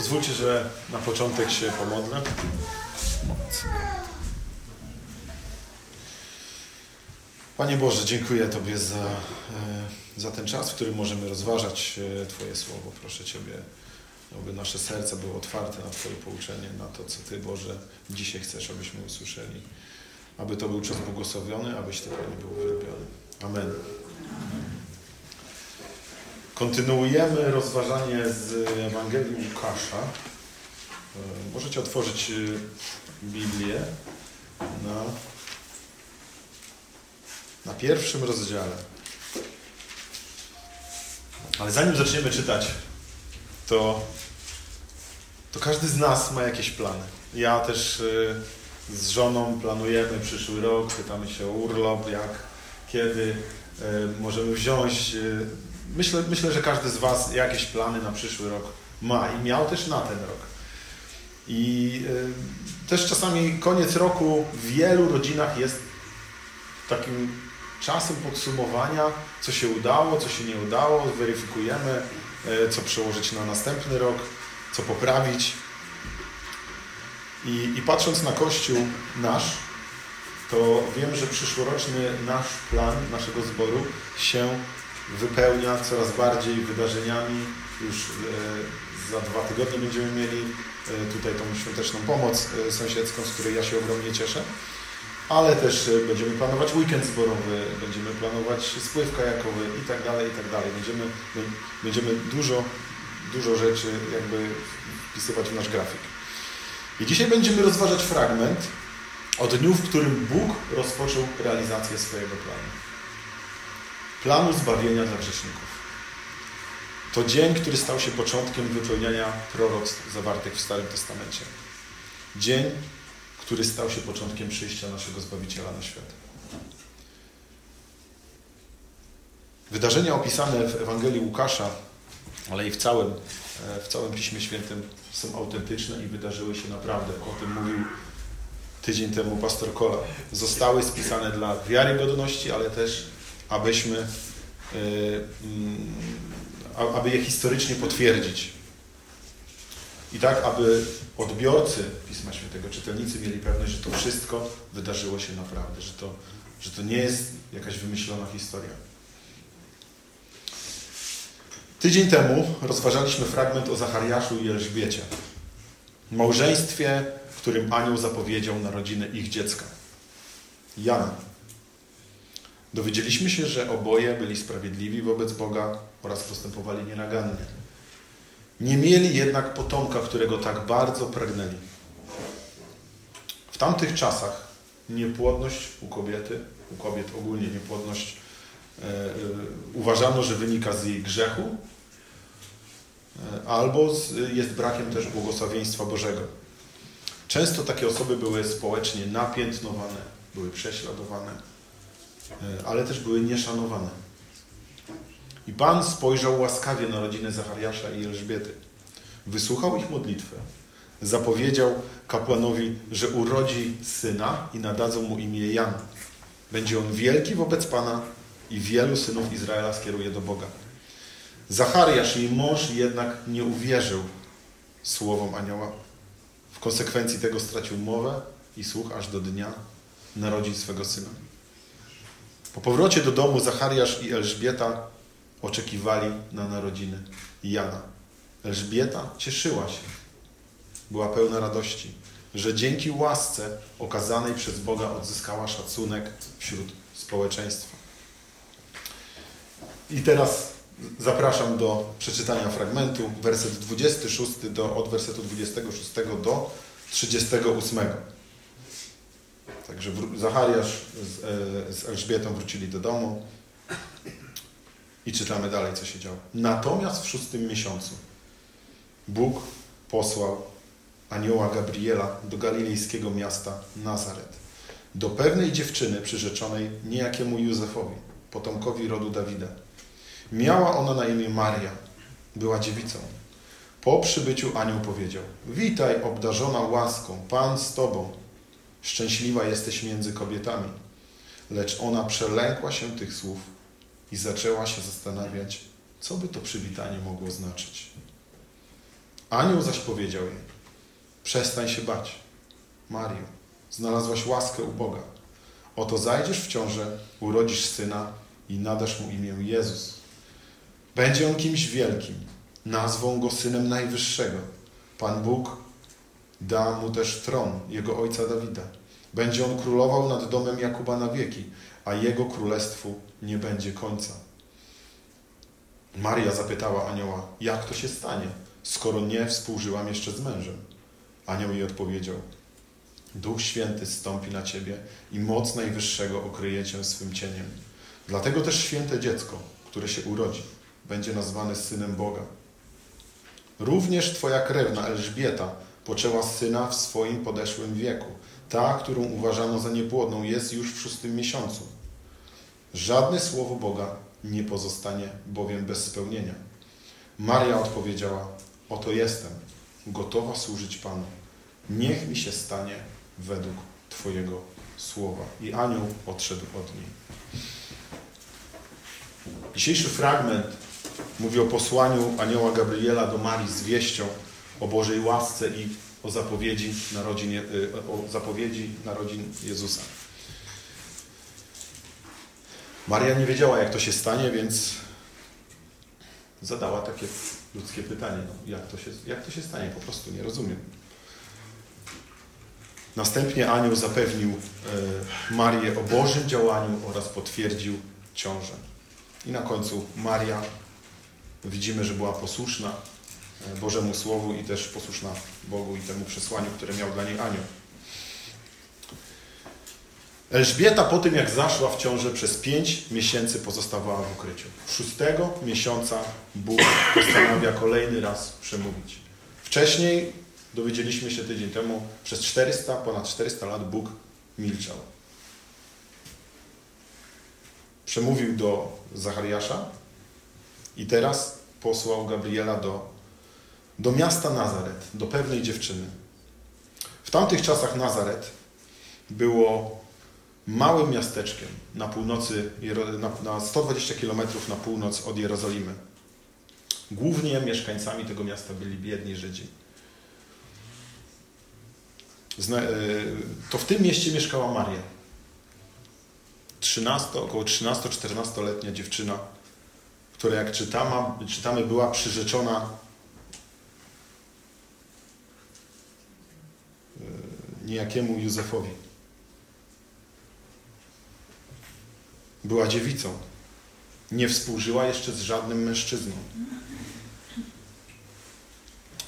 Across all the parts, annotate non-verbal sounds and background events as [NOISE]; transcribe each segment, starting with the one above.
Pozwólcie, że na początek się pomodlę. Panie Boże, dziękuję Tobie za, e, za ten czas, w którym możemy rozważać e, Twoje słowo. Proszę Ciebie, aby nasze serca były otwarte na Twoje pouczenie, na to, co Ty, Boże, dzisiaj chcesz, abyśmy usłyszeli. Aby to był czas błogosławiony, abyś Ty, Panie, był uwielbiony. Amen. Kontynuujemy rozważanie z Ewangelii Łukasza. E, możecie otworzyć Biblię na na pierwszym rozdziale. Ale zanim zaczniemy czytać, to, to każdy z nas ma jakieś plany. Ja też y, z żoną planujemy przyszły rok, pytamy się o urlop, jak, kiedy możemy wziąć. Y, myślę, myślę, że każdy z Was jakieś plany na przyszły rok ma i miał też na ten rok. I też czasami koniec roku w wielu rodzinach jest takim czasem podsumowania, co się udało, co się nie udało, weryfikujemy, e, co przełożyć na następny rok, co poprawić. I, I, patrząc na Kościół nasz, to wiem, że przyszłoroczny nasz plan naszego zboru się wypełnia coraz bardziej wydarzeniami. Już e, za dwa tygodnie będziemy mieli e, tutaj tą świąteczną pomoc sąsiedzką, z której ja się ogromnie cieszę ale też e, będziemy planować weekend zborowy, będziemy planować spływ kajakowy i tak dalej, i tak dalej. Będziemy, będziemy dużo, dużo rzeczy jakby wpisywać w nasz grafik. I dzisiaj będziemy rozważać fragment o dniu, w którym Bóg rozpoczął realizację swojego planu. Planu zbawienia dla grzeszników. To dzień, który stał się początkiem wypełniania proroctw zawartych w Starym Testamencie. Dzień, który stał się początkiem przyjścia naszego Zbawiciela na świat. Wydarzenia opisane w Ewangelii Łukasza, ale i w całym, e, w całym Piśmie Świętym są autentyczne i wydarzyły się naprawdę. O tym mówił tydzień temu pastor Kola. Zostały spisane dla wiarygodności, ale też abyśmy, e, mm, aby je historycznie potwierdzić. I tak, aby odbiorcy Pisma Świętego, czytelnicy mieli pewność, że to wszystko wydarzyło się naprawdę, że to, że to nie jest jakaś wymyślona historia. Tydzień temu rozważaliśmy fragment o Zachariaszu i Elżbiecie. Małżeństwie, w którym anioł zapowiedział narodzinę ich dziecka. Jana. Dowiedzieliśmy się, że oboje byli sprawiedliwi wobec Boga oraz postępowali nienagannie. Nie mieli jednak potomka, którego tak bardzo pragnęli. W tamtych czasach niepłodność u kobiety, u kobiet ogólnie niepłodność e, e, uważano, że wynika z jej grzechu e, albo z, jest brakiem też błogosławieństwa Bożego. Często takie osoby były społecznie napiętnowane, były prześladowane, ale też były nieszanowane. I Pan spojrzał łaskawie na rodzinę Zachariasza i Elżbiety. Wysłuchał ich modlitwę. Zapowiedział kapłanowi, że urodzi syna i nadadzą mu imię Jan. Będzie on wielki wobec Pana i wielu synów Izraela skieruje do Boga. Zachariasz, jej mąż, jednak nie uwierzył słowom anioła. W konsekwencji tego stracił mowę i słuch aż do dnia narodzin swego syna. Po powrocie do domu Zachariasz i Elżbieta oczekiwali na narodziny Jana. Elżbieta cieszyła się, była pełna radości, że dzięki łasce okazanej przez Boga odzyskała szacunek wśród społeczeństwa. I teraz zapraszam do przeczytania fragmentu, werset 26 do, od wersetu 26 do 38. Także Zachariasz z, e, z Elżbietą wrócili do domu. I czytamy dalej, co się działo. Natomiast w szóstym miesiącu Bóg posłał anioła Gabriela do galilejskiego miasta Nazaret, do pewnej dziewczyny przyrzeczonej niejakiemu Józefowi, potomkowi rodu Dawida. Miała ona na imię Maria, była dziewicą. Po przybyciu anioł powiedział: Witaj, obdarzona łaską, Pan z tobą. Szczęśliwa jesteś między kobietami. Lecz ona przelękła się tych słów i zaczęła się zastanawiać, co by to przywitanie mogło znaczyć. Anioł zaś powiedział jej, przestań się bać, Mario, znalazłaś łaskę u Boga. Oto zajdziesz w ciążę, urodzisz syna i nadasz mu imię Jezus. Będzie on kimś wielkim, nazwą go synem Najwyższego. Pan Bóg da mu też tron jego ojca Dawida. Będzie on królował nad domem Jakuba na wieki, a jego królestwu nie będzie końca. Maria zapytała anioła, jak to się stanie, skoro nie współżyłam jeszcze z mężem? Anioł jej odpowiedział, Duch Święty stąpi na ciebie i moc Najwyższego okryje cię swym cieniem. Dlatego też święte dziecko, które się urodzi, będzie nazwane synem Boga. Również twoja krewna Elżbieta poczęła syna w swoim podeszłym wieku. Ta, którą uważano za niepłodną, jest już w szóstym miesiącu. Żadne słowo Boga nie pozostanie bowiem bez spełnienia. Maria odpowiedziała: Oto jestem, gotowa służyć Panu. Niech mi się stanie według Twojego słowa. I anioł odszedł od niej. Dzisiejszy fragment mówi o posłaniu anioła Gabriela do Marii z wieścią o Bożej łasce i o zapowiedzi narodzin, y, o zapowiedzi narodzin Jezusa. Maria nie wiedziała, jak to się stanie, więc zadała takie ludzkie pytanie. No, jak, to się, jak to się stanie? Po prostu nie rozumiem. Następnie anioł zapewnił e, Marię o Bożym działaniu oraz potwierdził ciążę. I na końcu Maria widzimy, że była posłuszna Bożemu Słowu i też posłuszna Bogu i temu przesłaniu, które miał dla niej anioł. Elżbieta po tym, jak zaszła w ciążę, przez pięć miesięcy pozostawała w ukryciu. Szóstego miesiąca Bóg postanawia kolejny raz przemówić. Wcześniej, dowiedzieliśmy się tydzień temu, przez 400, ponad 400 lat Bóg milczał. Przemówił do Zachariasza i teraz posłał Gabriela do, do miasta Nazaret, do pewnej dziewczyny. W tamtych czasach Nazaret było małym miasteczkiem na północy, na 120 km na północ od Jerozolimy. Głównie mieszkańcami tego miasta byli biedni Żydzi. E, to w tym mieście mieszkała Maria. 13, około 13-14-letnia dziewczyna, która jak czytamy, czytamy była przyrzeczona niejakiemu Józefowi. Była dziewicą. Nie współżyła jeszcze z żadnym mężczyzną.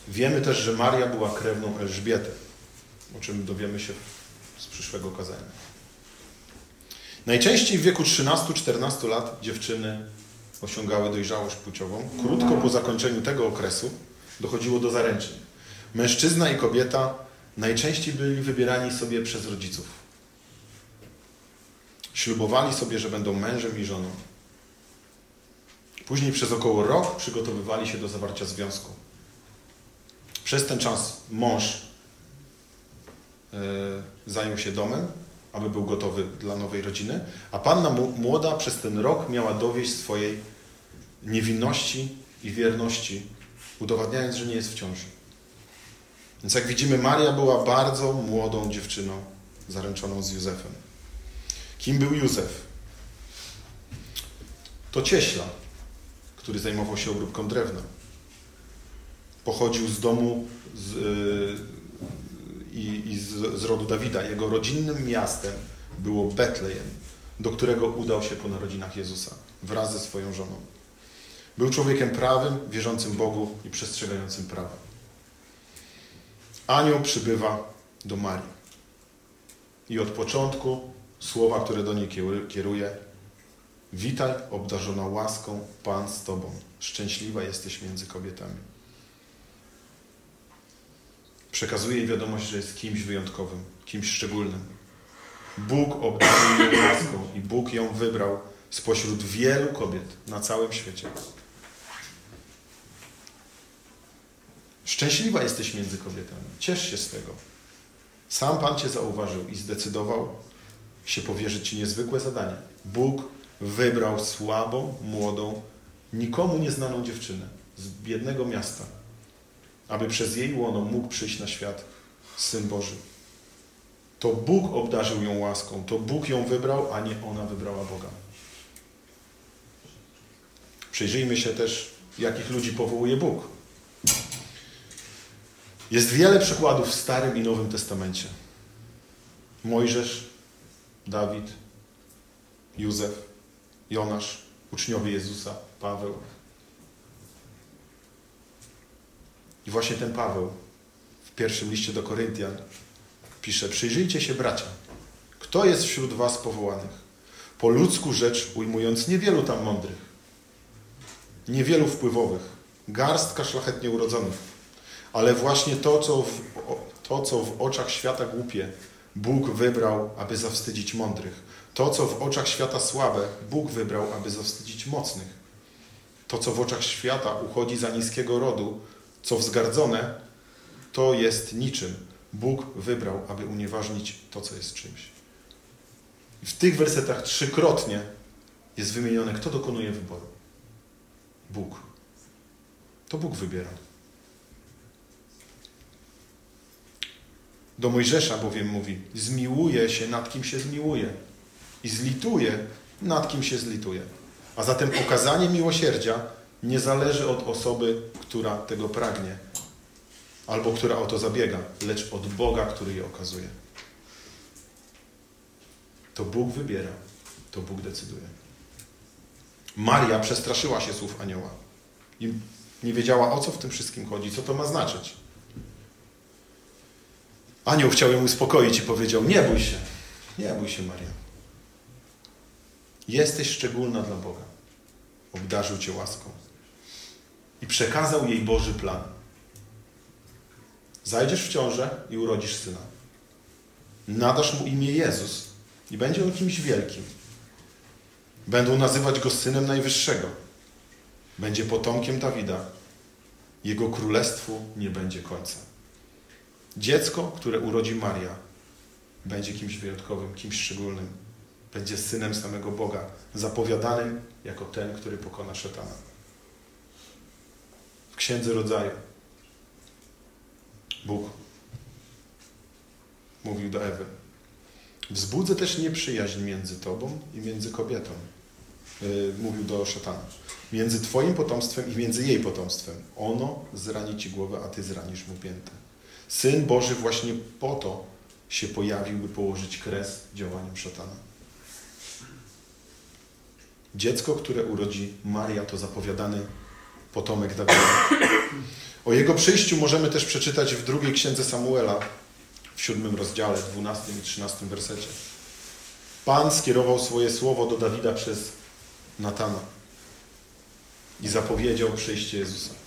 Wiemy też, że Maria była krewną Elżbiety, o czym dowiemy się z przyszłego kazania. Najczęściej w wieku 13-14 lat dziewczyny osiągały dojrzałość płciową. Krótko po zakończeniu tego okresu dochodziło do zaręczyn. Mężczyzna i kobieta najczęściej byli wybierani sobie przez rodziców. Ślubowali sobie, że będą mężem i żoną. Później przez około rok przygotowywali się do zawarcia związku. Przez ten czas mąż yy, zajął się domem, aby był gotowy dla nowej rodziny, a panna młoda przez ten rok miała dowieść swojej niewinności i wierności, udowadniając, że nie jest w ciąży. Więc jak widzimy, Maria była bardzo młodą dziewczyną zaręczoną z Józefem. Kim był Józef? To cieśla, który zajmował się obróbką drewna. Pochodził z domu z, yy, i, z, z rodu Dawida. Jego rodzinnym miastem było Betlejem, do którego udał się po narodzinach Jezusa wraz ze swoją żoną. Był człowiekiem prawym, wierzącym Bogu i przestrzegającym prawa. Anioł przybywa do Marii. I od początku słowa, które do niej kieruje. Witaj, obdarzona łaską, Pan z Tobą. Szczęśliwa jesteś między kobietami. Przekazuje jej wiadomość, że jest kimś wyjątkowym, kimś szczególnym. Bóg obdarzył ją łaską i Bóg ją wybrał spośród wielu kobiet na całym świecie. Szczęśliwa jesteś między kobietami. Ciesz się z tego. Sam Pan Cię zauważył i zdecydował, się powierzyć Ci niezwykłe zadanie. Bóg wybrał słabą, młodą, nikomu nieznaną dziewczynę z biednego miasta, aby przez jej łono mógł przyjść na świat Syn Boży. To Bóg obdarzył ją łaską, to Bóg ją wybrał, a nie ona wybrała Boga. Przyjrzyjmy się też, jakich ludzi powołuje Bóg. Jest wiele przykładów w Starym i Nowym Testamencie. Mojżesz, Dawid, Józef, Jonasz, uczniowie Jezusa, Paweł. I właśnie ten Paweł w pierwszym liście do Koryntian pisze: Przyjrzyjcie się, bracia, kto jest wśród Was powołanych? Po ludzku rzecz ujmując, niewielu tam mądrych, niewielu wpływowych, garstka szlachetnie urodzonych, ale właśnie to, co w, to, co w oczach świata głupie, Bóg wybrał, aby zawstydzić mądrych. To, co w oczach świata słabe, Bóg wybrał, aby zawstydzić mocnych. To, co w oczach świata uchodzi za niskiego rodu, co wzgardzone, to jest niczym. Bóg wybrał, aby unieważnić to, co jest czymś. W tych wersetach trzykrotnie jest wymienione, kto dokonuje wyboru. Bóg. To Bóg wybiera. Do Mojżesza bowiem mówi: Zmiłuje się nad kim się zmiłuje, i zlituje nad kim się zlituje. A zatem okazanie miłosierdzia nie zależy od osoby, która tego pragnie, albo która o to zabiega, lecz od Boga, który je okazuje. To Bóg wybiera, to Bóg decyduje. Maria przestraszyła się słów anioła i nie wiedziała, o co w tym wszystkim chodzi, co to ma znaczyć. Anioł chciał ją uspokoić i powiedział: Nie bój się, nie bój się, Maria. Jesteś szczególna dla Boga. Obdarzył cię łaską i przekazał jej Boży plan. Zajdziesz w ciążę i urodzisz syna. Nadasz mu imię Jezus i będzie on kimś wielkim. Będą nazywać go synem Najwyższego. Będzie potomkiem Dawida. Jego królestwu nie będzie końca. Dziecko, które urodzi Maria, będzie kimś wyjątkowym, kimś szczególnym. Będzie synem samego Boga, zapowiadanym jako ten, który pokona szatana. W Księdze Rodzaju Bóg mówił do Ewy: Wzbudzę też nieprzyjaźń między tobą i między kobietą. Yy, mówił do szatana. Między twoim potomstwem i między jej potomstwem. Ono zrani ci głowę, a ty zranisz mu piętę. Syn Boży właśnie po to się pojawił, by położyć kres działaniom szatana. Dziecko, które urodzi Maria, to zapowiadany potomek Dawida. O jego przyjściu możemy też przeczytać w drugiej księdze Samuela, w siódmym rozdziale, dwunastym i trzynastym wersecie. Pan skierował swoje słowo do Dawida przez Natana i zapowiedział przyjście Jezusa.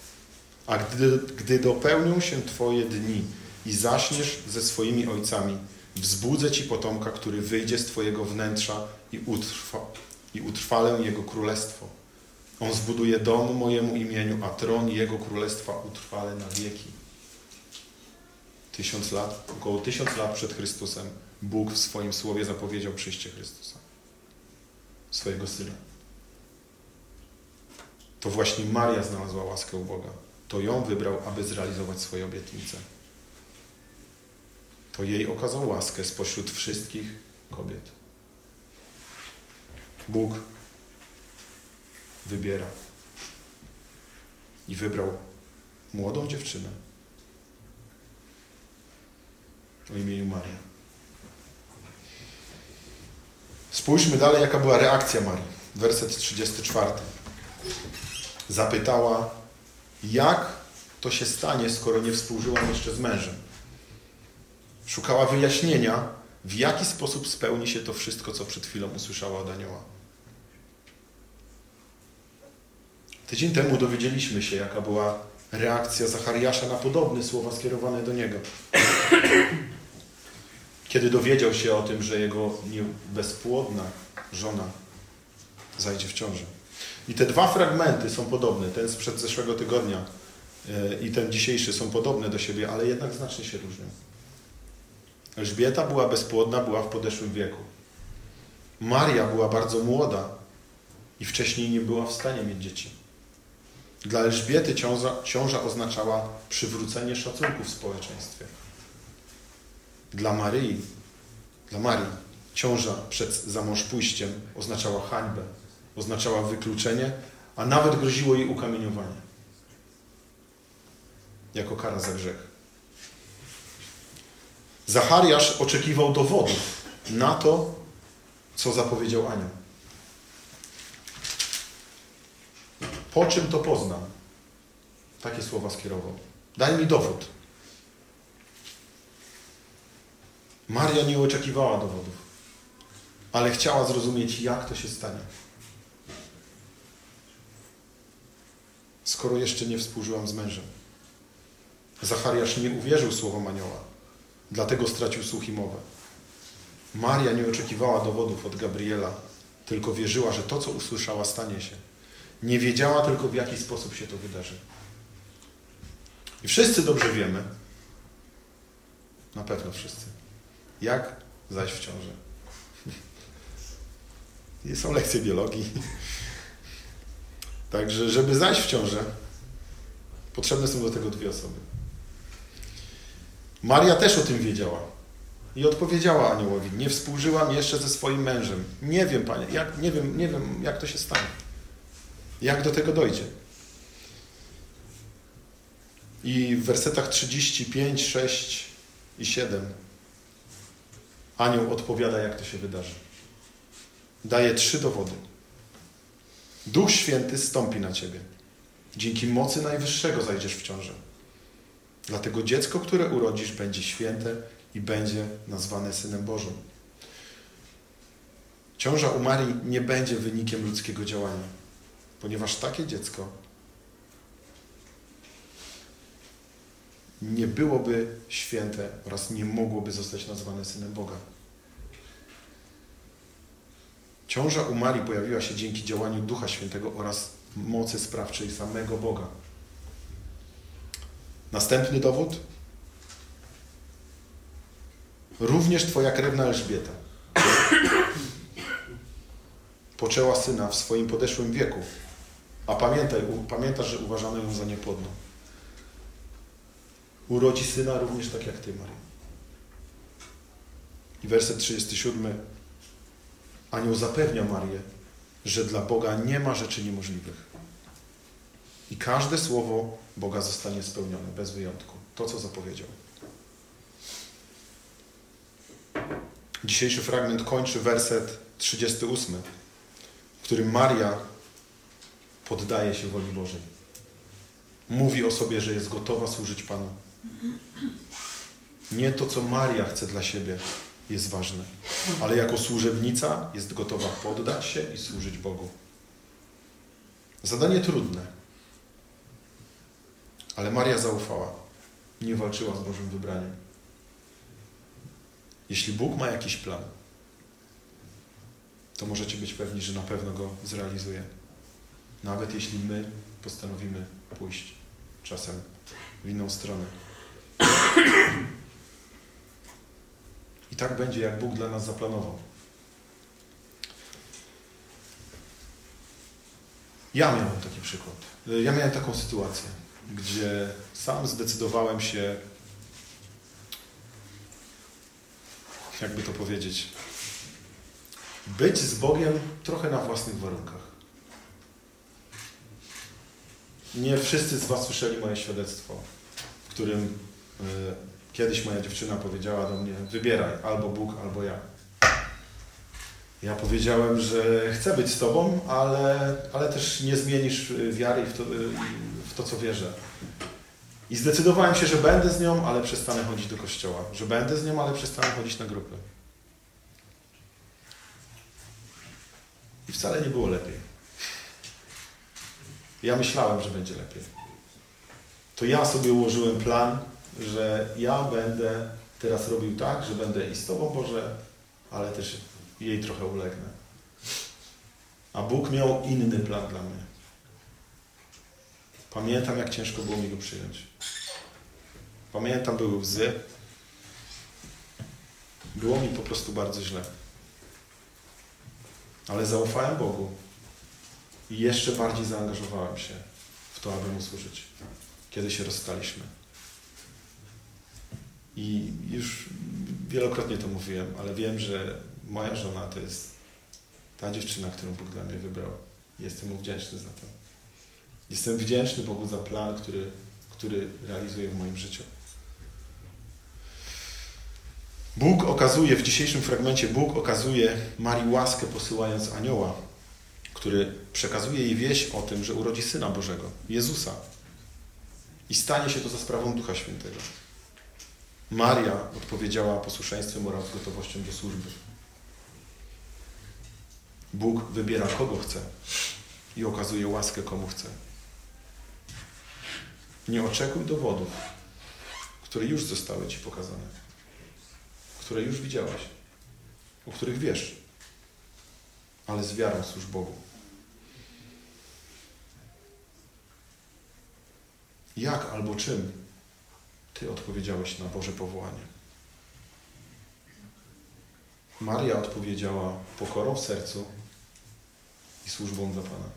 A gdy, gdy dopełnią się Twoje dni i zaśniesz ze swoimi ojcami, wzbudzę Ci potomka, który wyjdzie z Twojego wnętrza i, utrwa, i utrwalę Jego królestwo. On zbuduje dom mojemu imieniu, a tron Jego królestwa utrwale na wieki. Tysiąc lat, około tysiąc lat przed Chrystusem Bóg w swoim słowie zapowiedział przyjście Chrystusa, swojego Syna. To właśnie Maria znalazła łaskę u Boga. To ją wybrał, aby zrealizować swoje obietnice. To jej okazał łaskę spośród wszystkich kobiet. Bóg wybiera. I wybrał młodą dziewczynę o imieniu Maria. Spójrzmy dalej, jaka była reakcja Marii. Werset 34. Zapytała, jak to się stanie, skoro nie współżyłam jeszcze z mężem. Szukała wyjaśnienia, w jaki sposób spełni się to wszystko, co przed chwilą usłyszała od anioła. Tydzień temu dowiedzieliśmy się, jaka była reakcja Zachariasza na podobne słowa skierowane do niego. Kiedy dowiedział się o tym, że jego bezpłodna żona zajdzie w ciąży. I te dwa fragmenty są podobne. Ten sprzed zeszłego tygodnia e, i ten dzisiejszy są podobne do siebie, ale jednak znacznie się różnią. Elżbieta była bezpłodna, była w podeszłym wieku. Maria była bardzo młoda i wcześniej nie była w stanie mieć dzieci. Dla Elżbiety ciąża, ciąża oznaczała przywrócenie szacunku w społeczeństwie. Dla Maryi, dla Marii ciąża przed zamążpójściem oznaczała hańbę, oznaczała wykluczenie, a nawet groziło jej ukamieniowanie jako kara za grzech. Zachariasz oczekiwał dowodów na to, co zapowiedział anioł. Po czym to poznam? Takie słowa skierował. Daj mi dowód. Maria nie oczekiwała dowodów, ale chciała zrozumieć, jak to się stanie. Skoro jeszcze nie współżyłam z mężem. Zachariasz nie uwierzył słowom anioła, dlatego stracił słuch i mowę. Maria nie oczekiwała dowodów od Gabriela, tylko wierzyła, że to, co usłyszała, stanie się. Nie wiedziała tylko, w jaki sposób się to wydarzy. I wszyscy dobrze wiemy, na pewno wszyscy, jak zajść w ciążę. I [LAUGHS] są lekcje biologii. Także, żeby zajść w ciążę, potrzebne są do tego dwie osoby. Maria też o tym wiedziała. I odpowiedziała aniołowi, nie współżyłam jeszcze ze swoim mężem. Nie wiem, panie, jak, nie, wiem, nie wiem, jak to się stanie. Jak do tego dojdzie. I w wersetach 35, 6 i 7 anioł odpowiada, jak to się wydarzy. Daje trzy dowody. Duch Święty stąpi na ciebie. Dzięki mocy Najwyższego zajdziesz w ciążę. Dlatego dziecko, które urodzisz, będzie święte i będzie nazwane Synem Bożym. Ciąża u Marii nie będzie wynikiem ludzkiego działania, ponieważ takie dziecko nie byłoby święte oraz nie mogłoby zostać nazwane Synem Boga. Ciąża u Marii pojawiła się dzięki działaniu Ducha Świętego oraz mocy sprawczej samego Boga. Następny dowód. Również Twoja krewna Elżbieta [COUGHS] poczęła syna w swoim podeszłym wieku. A pamiętaj, pamiętasz, że uważano ją za niepłodną. Urodzi syna również tak jak Ty, Maria. I werset 37. Anioł zapewnia Marię, że dla Boga nie ma rzeczy niemożliwych. I każde słowo Boga zostanie spełnione, bez wyjątku. To, co zapowiedział. Dzisiejszy fragment kończy werset 38, w którym Maria poddaje się woli Bożej. Mówi o sobie, że jest gotowa służyć Panu. Nie to, co Maria chce dla siebie, jest ważne, ale jako służebnica jest gotowa poddać się i służyć Bogu. Zadanie trudne, ale Maria zaufała. Nie walczyła z Bożym wybraniem. Jeśli Bóg ma jakiś plan, to możecie być pewni, że na pewno go zrealizuje. Nawet jeśli my postanowimy pójść czasem w inną stronę. I tak będzie, jak Bóg dla nas zaplanował. Ja miałem taki przykład. Ja miałem taką sytuację gdzie sam zdecydowałem się, jakby to powiedzieć, być z Bogiem trochę na własnych warunkach. Nie wszyscy z Was słyszeli moje świadectwo, w którym y, kiedyś moja dziewczyna powiedziała do mnie: Wybieraj albo Bóg, albo ja. Ja powiedziałem, że chcę być z Tobą, ale, ale też nie zmienisz wiary w to, w to, co wierzę. I zdecydowałem się, że będę z nią, ale przestanę chodzić do kościoła. Że będę z nią, ale przestanę chodzić na grupy. I wcale nie było lepiej. Ja myślałem, że będzie lepiej. To ja sobie ułożyłem plan, że ja będę teraz robił tak, że będę i z Tobą, Boże, ale też jej trochę ulegnę. A Bóg miał inny plan dla mnie. Pamiętam, jak ciężko było mi go przyjąć. Pamiętam, były łzy. Było mi po prostu bardzo źle. Ale zaufałem Bogu i jeszcze bardziej zaangażowałem się w to, aby Mu służyć. Kiedy się rozstaliśmy. I już wielokrotnie to mówiłem, ale wiem, że moja żona to jest ta dziewczyna, którą Bóg dla mnie wybrał. Jestem mu wdzięczny za to. Jestem wdzięczny Bogu za plan, który, który realizuje w moim życiu. Bóg okazuje, w dzisiejszym fragmencie Bóg okazuje Marii łaskę posyłając anioła, który przekazuje jej wieść o tym, że urodzi Syna Bożego, Jezusa. I stanie się to za sprawą Ducha Świętego. Maria odpowiedziała posłuszeństwem oraz gotowością do służby. Bóg wybiera kogo chce i okazuje łaskę komu chce. Nie oczekuj dowodów, które już zostały Ci pokazane które już widziałaś, o których wiesz, ale z wiarą służ Bogu. Jak albo czym Ty odpowiedziałeś na Boże powołanie? Maria odpowiedziała pokorą w sercu i służbą dla Pana.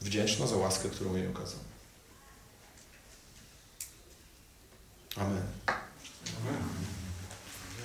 Wdzięczna za łaskę, którą jej okazał. Amen.